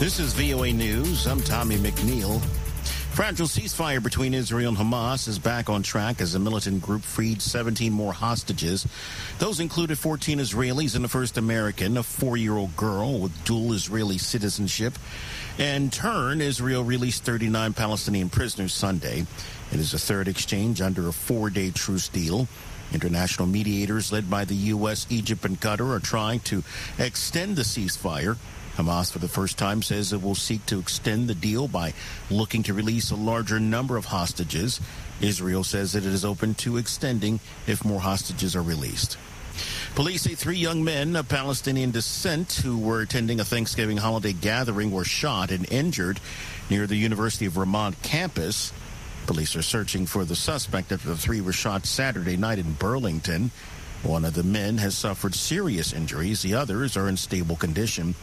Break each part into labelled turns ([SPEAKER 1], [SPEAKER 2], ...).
[SPEAKER 1] This is VOA News. I'm Tommy McNeil. Fragile ceasefire between Israel and Hamas is back on track as the militant group freed 17 more hostages. Those included 14 Israelis and the first American, a four-year-old girl with dual Israeli citizenship. In turn, Israel released 39 Palestinian prisoners Sunday. It is the third exchange under a four-day truce deal. International mediators led by the U.S., Egypt, and Qatar are trying to extend the ceasefire. Hamas, for the first time, says it will seek to extend the deal by looking to release a larger number of hostages. Israel says that it is open to extending if more hostages are released. Police say three young men of Palestinian descent who were attending a Thanksgiving holiday gathering were shot and injured near the University of Vermont campus. Police are searching for the suspect after the three were shot Saturday night in Burlington. One of the men has suffered serious injuries. The others are in stable condition.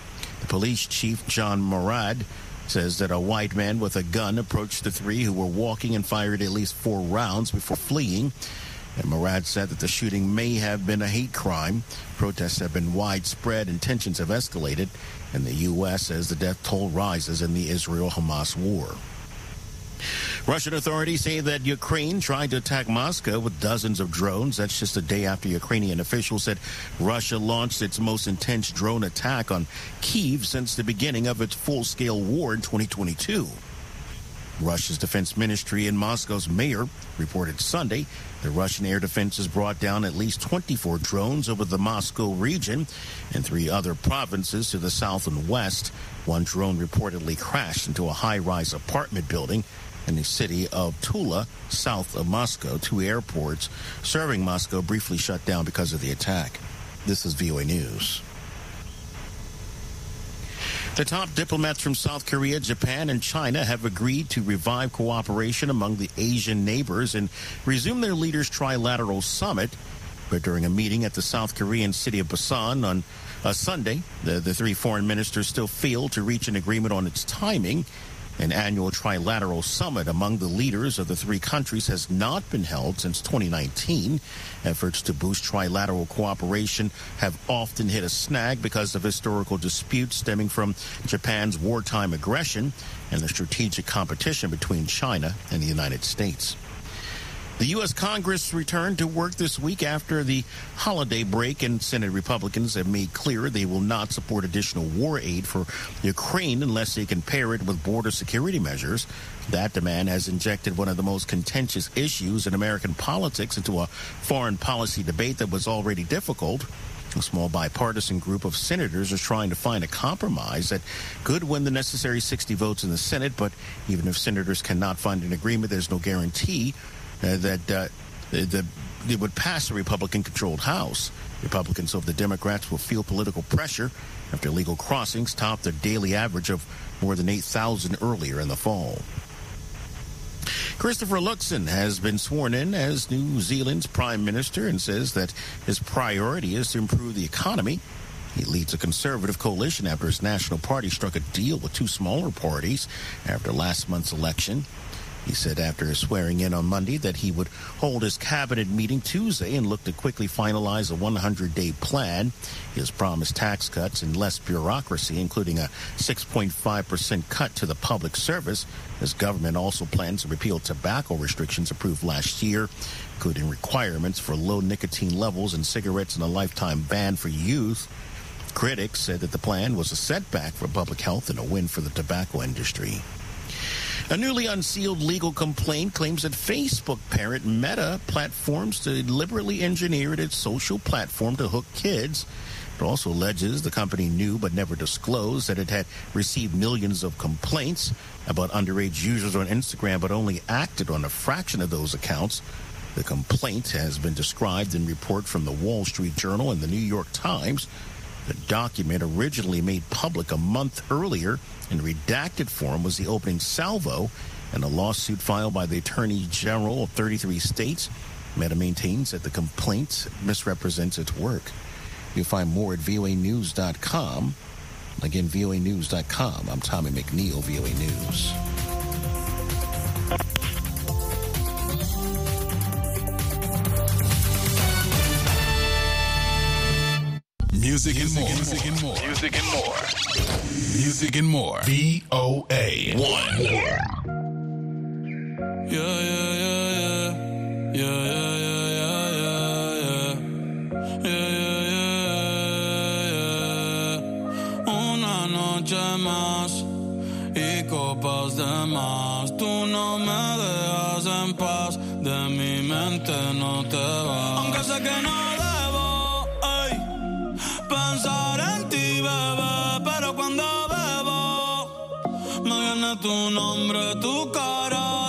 [SPEAKER 1] The police chief, John Murad, says that a white man with a gun approached the three who were walking and fired at least four rounds before fleeing. And Murad said that the shooting may have been a hate crime. Protests have been widespread and tensions have escalated. And the U.S. says the death toll rises in the Israel-Hamas war. Russian authorities say that Ukraine tried to attack Moscow with dozens of drones. That's just a day after Ukrainian officials said Russia launched its most intense drone attack on Kiev since the beginning of its full-scale war in 2022. Russia's defense ministry and Moscow's mayor reported Sunday the Russian air defenses brought down at least 24 drones over the Moscow region and three other provinces to the south and west. One drone reportedly crashed into a high-rise apartment building in the city of Tula, south of Moscow. Two airports serving Moscow briefly shut down because of the attack. This is VOA News. The top diplomats from South Korea, Japan, and China have agreed to revive cooperation among the Asian neighbors and resume their leaders' trilateral summit. But during a meeting at the South Korean city of Busan on uh, Sunday, the, the three foreign ministers still failed to reach an agreement on its timing. An annual trilateral summit among the leaders of the three countries has not been held since 2019. Efforts to boost trilateral cooperation have often hit a snag because of historical disputes stemming from Japan's wartime aggression and the strategic competition between China and the United States. The U.S. Congress returned to work this week after the holiday break, and Senate Republicans have made clear they will not support additional war aid for Ukraine unless they can pair it with border security measures. That demand has injected one of the most contentious issues in American politics into a foreign policy debate that was already difficult. A small bipartisan group of senators is trying to find a compromise that could win the necessary 60 votes in the Senate, but even if senators cannot find an agreement, there's no guarantee that uh, the, it would pass a Republican-controlled House. Republicans over the Democrats will feel political pressure after legal crossings topped their daily average of more than 8,000 earlier in the fall. Christopher Luxon has been sworn in as New Zealand's prime minister and says that his priority is to improve the economy. He leads a conservative coalition after his national party struck a deal with two smaller parties after last month's election. He said after swearing in on Monday that he would hold his cabinet meeting Tuesday and look to quickly finalize a 100-day plan. He has promised tax cuts and less bureaucracy, including a 6.5% cut to the public service. His government also plans to repeal tobacco restrictions approved last year, including requirements for low nicotine levels in cigarettes and a lifetime ban for youth. Critics said that the plan was a setback for public health and a win for the tobacco industry. A newly unsealed legal complaint claims that Facebook parent Meta platforms deliberately engineered its social platform to hook kids. It also alleges the company knew but never disclosed that it had received millions of complaints about underage users on Instagram but only acted on a fraction of those accounts. The complaint has been described in report from the Wall Street Journal and the New York Times. The document originally made public a month earlier in redacted form was the opening salvo in a lawsuit filed by the Attorney General of 33 states. Meta maintains that the complaint misrepresents its work. You'll find more at voanews.com. Again, voanews.com. I'm Tommy McNeil, VOA News.
[SPEAKER 2] Music and more. Music and more. Music and more. Music and more. VOA one.
[SPEAKER 3] Yeah, yeah, yeah, yeah. Me viene tu nombre, tu cara,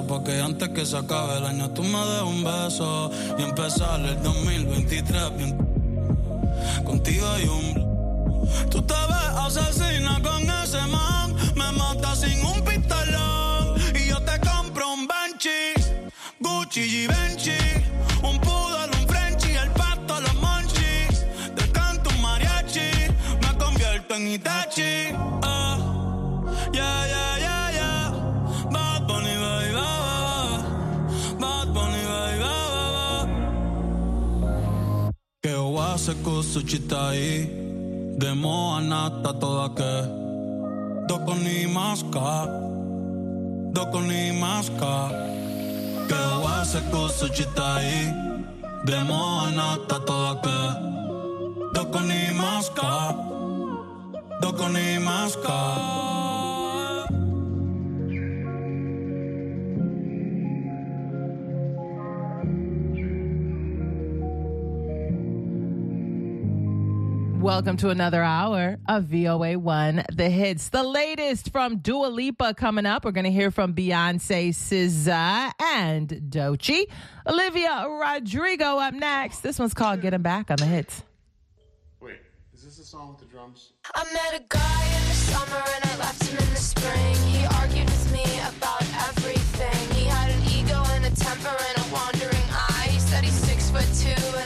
[SPEAKER 3] Porque antes que se acabe el año tú me des un beso. Y empezar el 2023 bien. Contigo hay un Tú te ves asesina con ese man. Me mata sin un pistolón. Y yo te compro un Benchi Gucci y Benchi Un poodle, un Frenchie El pato, los monchis Te canto un mariachi. Me convierto en Itachi che ho se cosa città Demo anata toda che Doko ni maska Doko ni maska Che ho se cosa città Demo anata toda che Doko ni maska Doko ni maska
[SPEAKER 4] Welcome to another hour of VOA One, the hits. The latest from Dua Lipa coming up. We're going to hear from Beyonce, SZA, and Doechii. Olivia Rodrigo up next. This one's called Getting Back on the Hits.
[SPEAKER 5] Wait, is this the song with the drums?
[SPEAKER 6] I met a guy in the summer and I left him in the spring. He argued with me about everything. He had an ego and a temper and a wandering eye. He said he's six foot two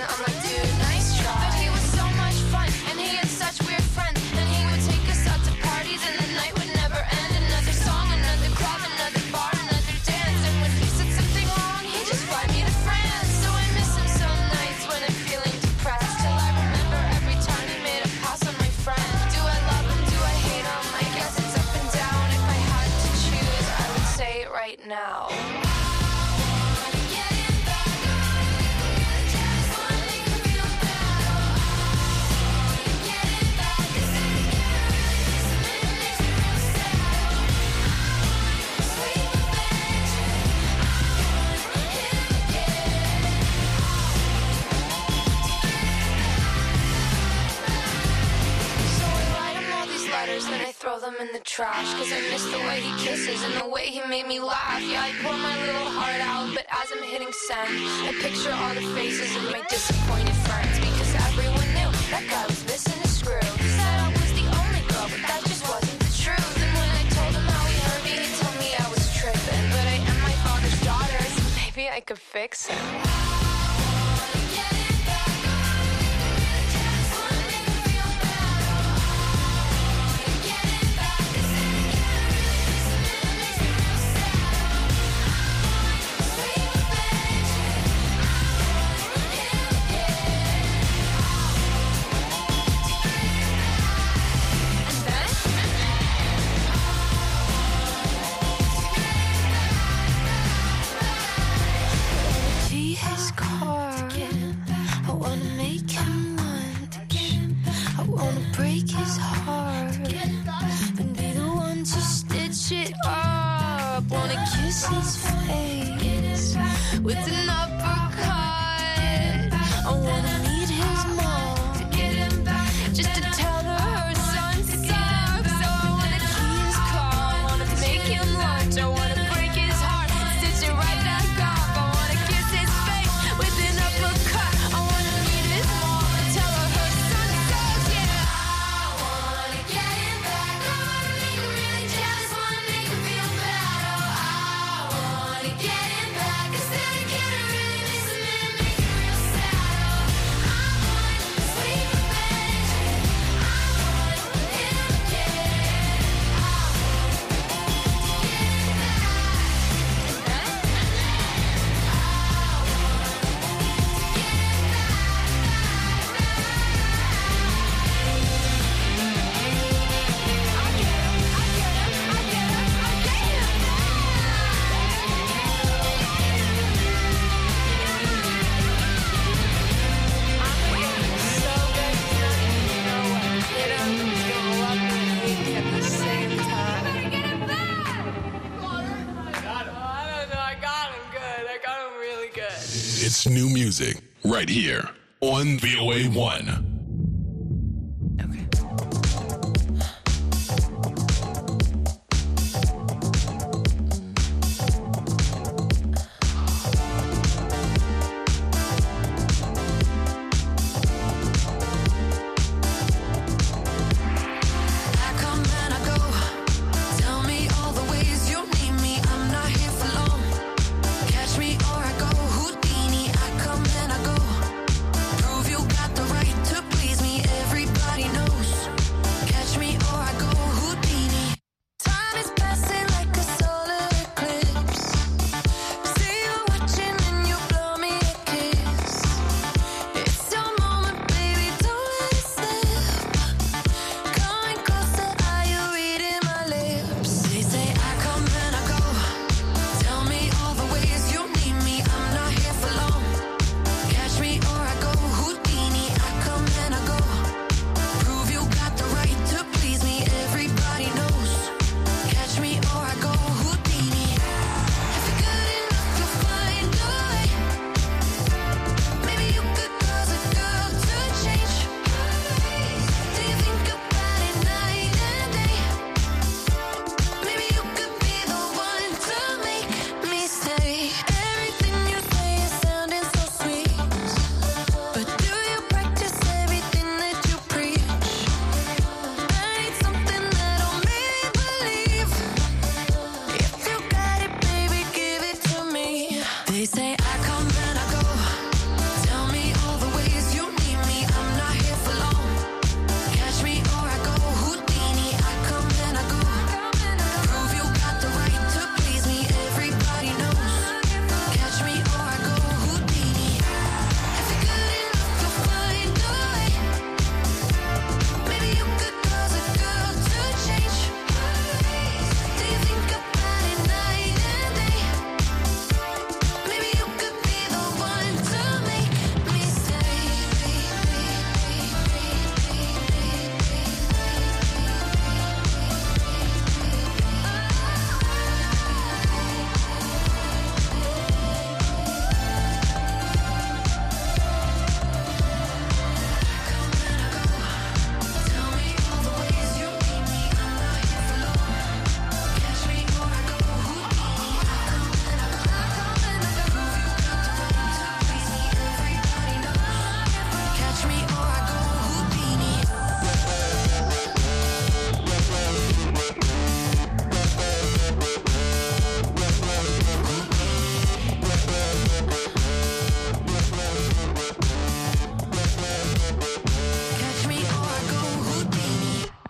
[SPEAKER 6] right now. trash Cause I miss the way he kisses and the way he made me laugh. Yeah, I pour my little heart out, but as I'm hitting send I picture all the faces of my disappointed friends Because everyone knew that guy was missing a screw. He said I was the only girl, but that just wasn't the truth. And when I told him how he hurt me, he told me I was tripping. But I am my father's daughter, so maybe I could fix it.
[SPEAKER 7] It's new music right here on VOA 1.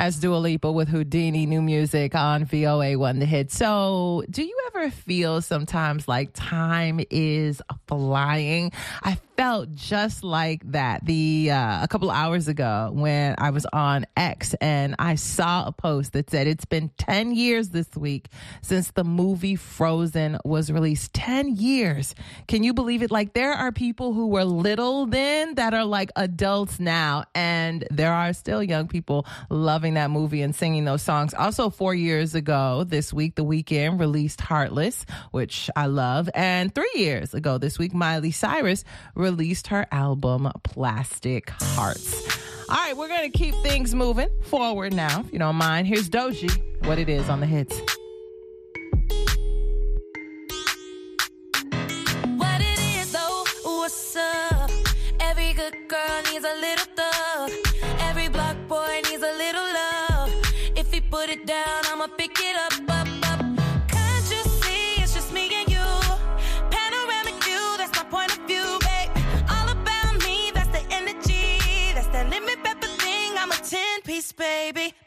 [SPEAKER 4] as Dua Lipa with Houdini New Music on VOA One The Hit. So, do you ever feel sometimes like time is flying? I felt just like that the uh, a couple hours ago when I was on X and I saw a post that said it's been 10 years this week since the movie Frozen was released. 10 years. Can you believe it? Like there are people who were little then that are like adults now and there are still young people loving that movie and singing those songs. Also 4 years ago this week the Weeknd released Heart Heartless, which I love. And three years ago this week, Miley Cyrus released her album Plastic Hearts. All right, we're going to keep things moving forward now, if you don't mind. Here's Doechii, what it is on the hits.
[SPEAKER 8] baby.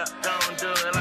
[SPEAKER 8] Don't
[SPEAKER 9] do it like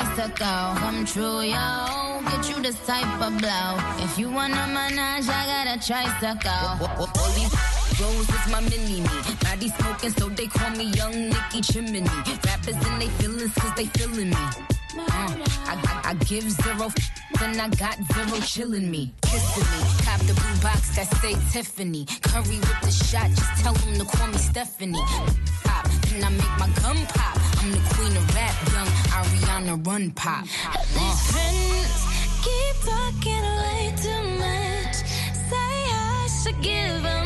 [SPEAKER 10] bicycle. Come true, yo. Get you this type of blow. If you wanna manage, I got a tricycle.
[SPEAKER 11] All these Rose is my mini me. Body smoking, so they call me Young Nicky Chimney. Rappers and they feelings, cause they feeling me. Uh, I, I, I give zero, f- then I got zero chilling me, kissing me. Cop the blue box that say Tiffany. Curry with the shot, just tell them to call me Stephanie. Pop, then I make my gun pop. I'm the queen of rap, young Ariana Run Pop.
[SPEAKER 10] These friends keep talking way too much. Say I should give up.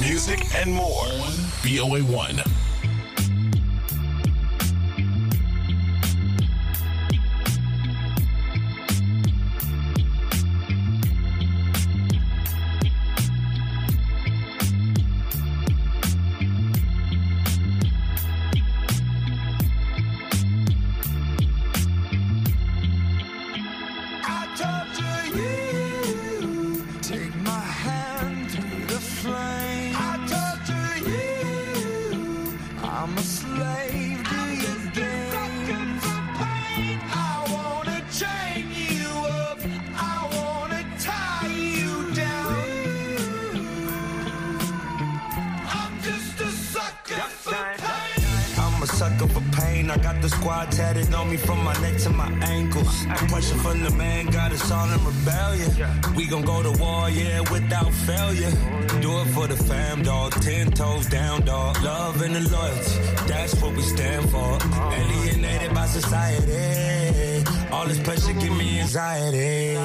[SPEAKER 2] Music and more. VOA 1.
[SPEAKER 12] Pain.
[SPEAKER 13] I got the squad tatted on me from my neck to my ankles. Pressure from the man got us all in rebellion. We gon' go to war, yeah, without failure. Do it for the fam, dog. Ten toes down, dog. Love and the loyalty, that's what we stand for. Alienated by society. All this pressure give me anxiety.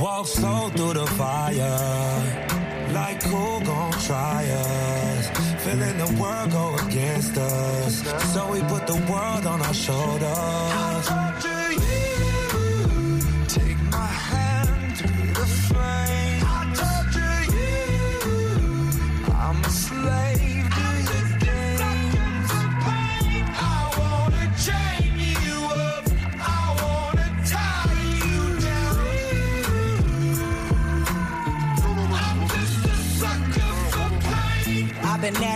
[SPEAKER 13] Walk slow through the fire. Like who gon' try us? Feeling the world go against us. So we put the world on our shoulders.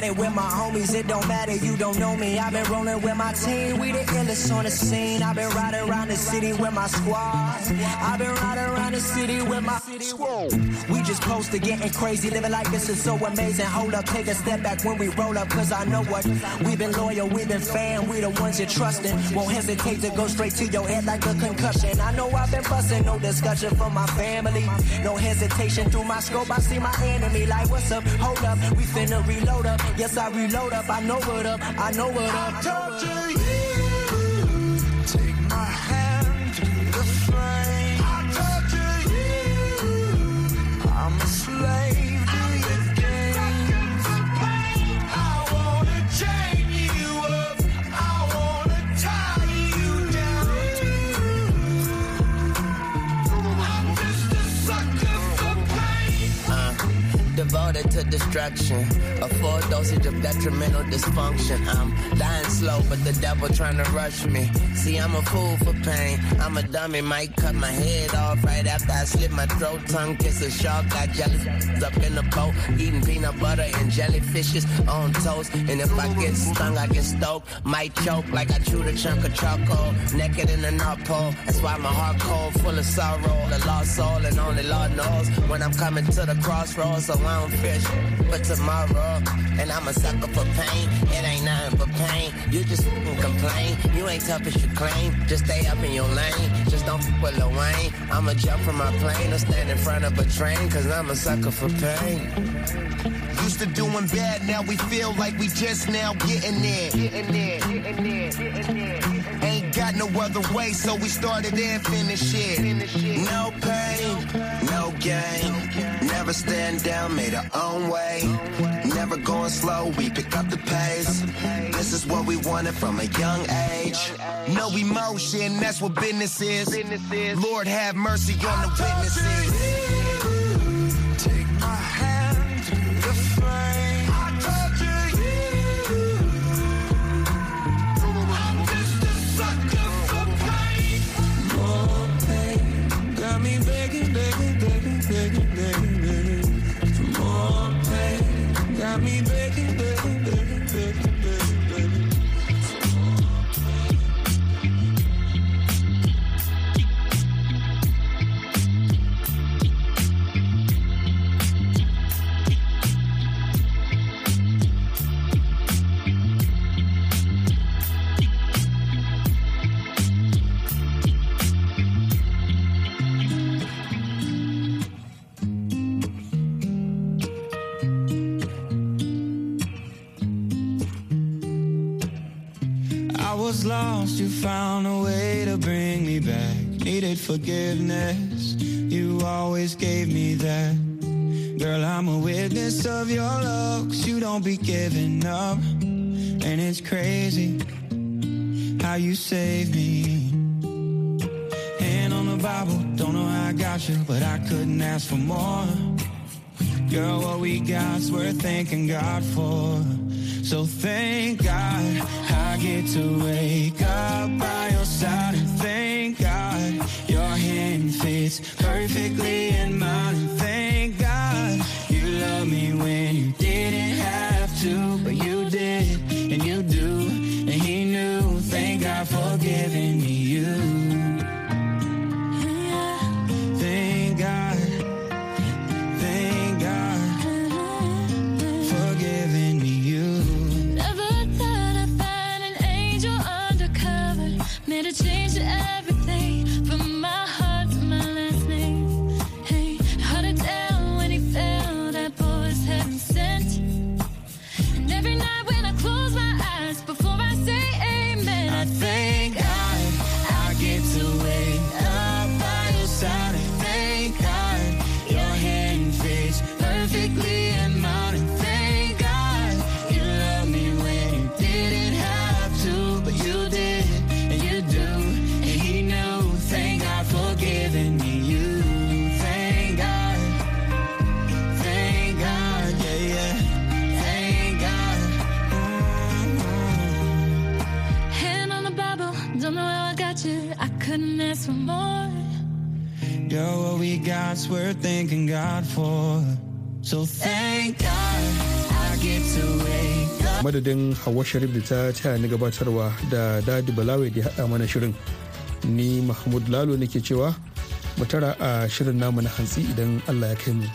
[SPEAKER 14] At it with my homies, it don't matter, you don't know me. I've been rolling with my team, we the illest on the scene. I've been riding around the city with my squad. I've been riding around the city with my squad. We just close to getting crazy, living like this is so amazing. Hold up, take a step back when we roll up, cause I know what. We've been loyal, we've been fan, we the ones you're trusting. Won't hesitate to go straight to your head like a concussion. I know I've been busting, no discussion for my family. No hesitation through my scope, I see my enemy. Like, what's up? Hold up, we finna reload up. Yes, I reload up, I know what up, I know what up.
[SPEAKER 12] I torture you.
[SPEAKER 15] Destruction. A full dosage of detrimental dysfunction. I'm dying slow, but the devil trying to rush me. See, I'm a fool for pain. I'm a dummy, might cut my head off right after I slit my throat. Tongue kiss a shark, got jealous up in the boat. Eating peanut butter and jellyfishes on toast. And if I get stung, I get stoked. Might choke like I chewed a chunk of charcoal. Naked in the North Pole. That's why my heart cold, full of sorrow. The lost soul, and only Lord knows when I'm coming to the crossroads. So I don't fish for tomorrow. And I'm a sucker for pain. It ain't nothing but pain. You just complain. You ain't tough as you claim. Just stay up in your lane. Just don't fuck with Lil Wayne. I'ma jump from my plane or stand in front of a train. Cause I'm a sucker for pain.
[SPEAKER 16] Used to doing bad, now we feel like we just now getting there. Getting there, getting there, getting there. Got no other way, so we started and finished it. No pain, no gain. Never stand down, made our own way. Never going slow, we pick up the pace. This is what we wanted from a young age. No emotion, that's what business is. Lord have mercy on the witnesses.
[SPEAKER 17] Got me begging, forgiveness, you always gave me that. Girl, I'm a witness of your love, 'cause you don't be giving up. And it's crazy how you saved me. Hand on the Bible, don't know how I got you, but I couldn't ask for more. Girl, what we got's worth thanking God for. So thank God I get to wake worth thanking God for. So thank God I get to wake up.
[SPEAKER 18] madadin hawa sharif da ta taya ni gabatarwa da daɗi balawe da ya haɗa mana shirin ni mahmud lalo nake cewa mu tara a shirin namu na hantsi idan allah ya kai mu